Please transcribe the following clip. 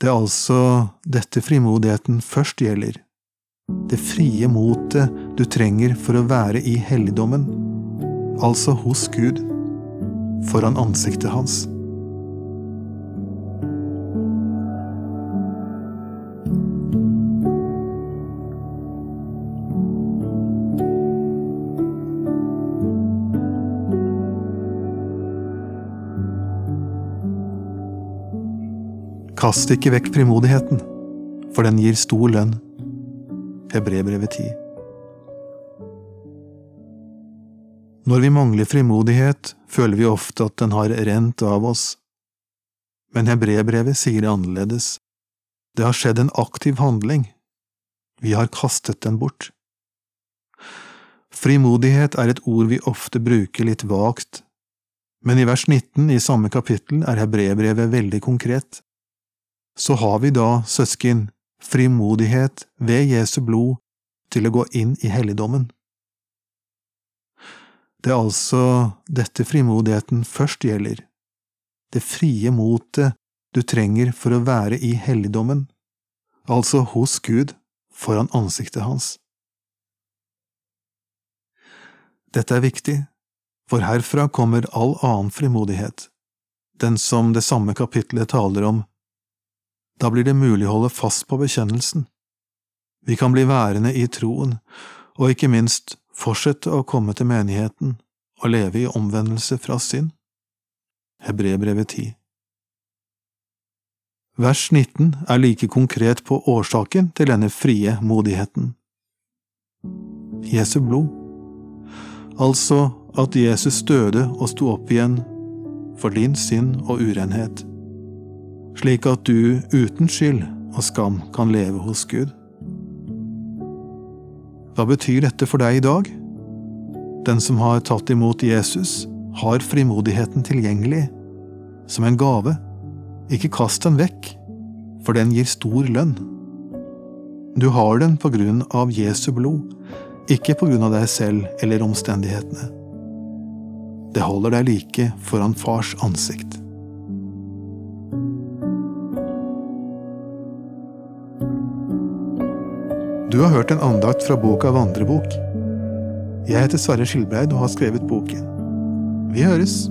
Det er altså dette frimodigheten først gjelder. Det frie motet du trenger for å være i helligdommen, altså hos Gud, foran ansiktet hans. Kast ikke vekk frimodigheten, for den gir stor lønn. Hebrebrevet 10. Når vi mangler frimodighet, føler vi ofte at den har rent av oss. Men hebrebrevet sier det annerledes. Det har skjedd en aktiv handling. Vi har kastet den bort. Frimodighet er et ord vi ofte bruker litt vagt, men i vers 19 i samme kapittel er hebrebrevet veldig konkret. Så har vi da, søsken, frimodighet ved Jesu blod til å gå inn i helligdommen. Det er altså dette frimodigheten først gjelder, det frie motet du trenger for å være i helligdommen, altså hos Gud, foran ansiktet hans. Dette er viktig, for herfra kommer all annen frimodighet, den som det samme kapitlet taler om. Da blir det mulig å holde fast på bekjennelsen. Vi kan bli værende i troen, og ikke minst fortsette å komme til menigheten og leve i omvendelse fra synd. Hebrebrevet 10 Vers 19 er like konkret på årsaken til denne frie modigheten. Jesu blod. Altså at Jesus døde og sto opp igjen for din synd og urenhet, slik at du uten skyld og skam kan leve hos Gud. Hva betyr dette for deg i dag? Den som har tatt imot Jesus, har frimodigheten tilgjengelig, som en gave. Ikke kast den vekk, for den gir stor lønn. Du har den på grunn av Jesu blod, ikke på grunn av deg selv eller omstendighetene. Det holder deg like foran fars ansikt. Du har hørt en andakt fra boka Vandrebok. Jeg heter Sverre Skilbreid og har skrevet boken. Vi høres!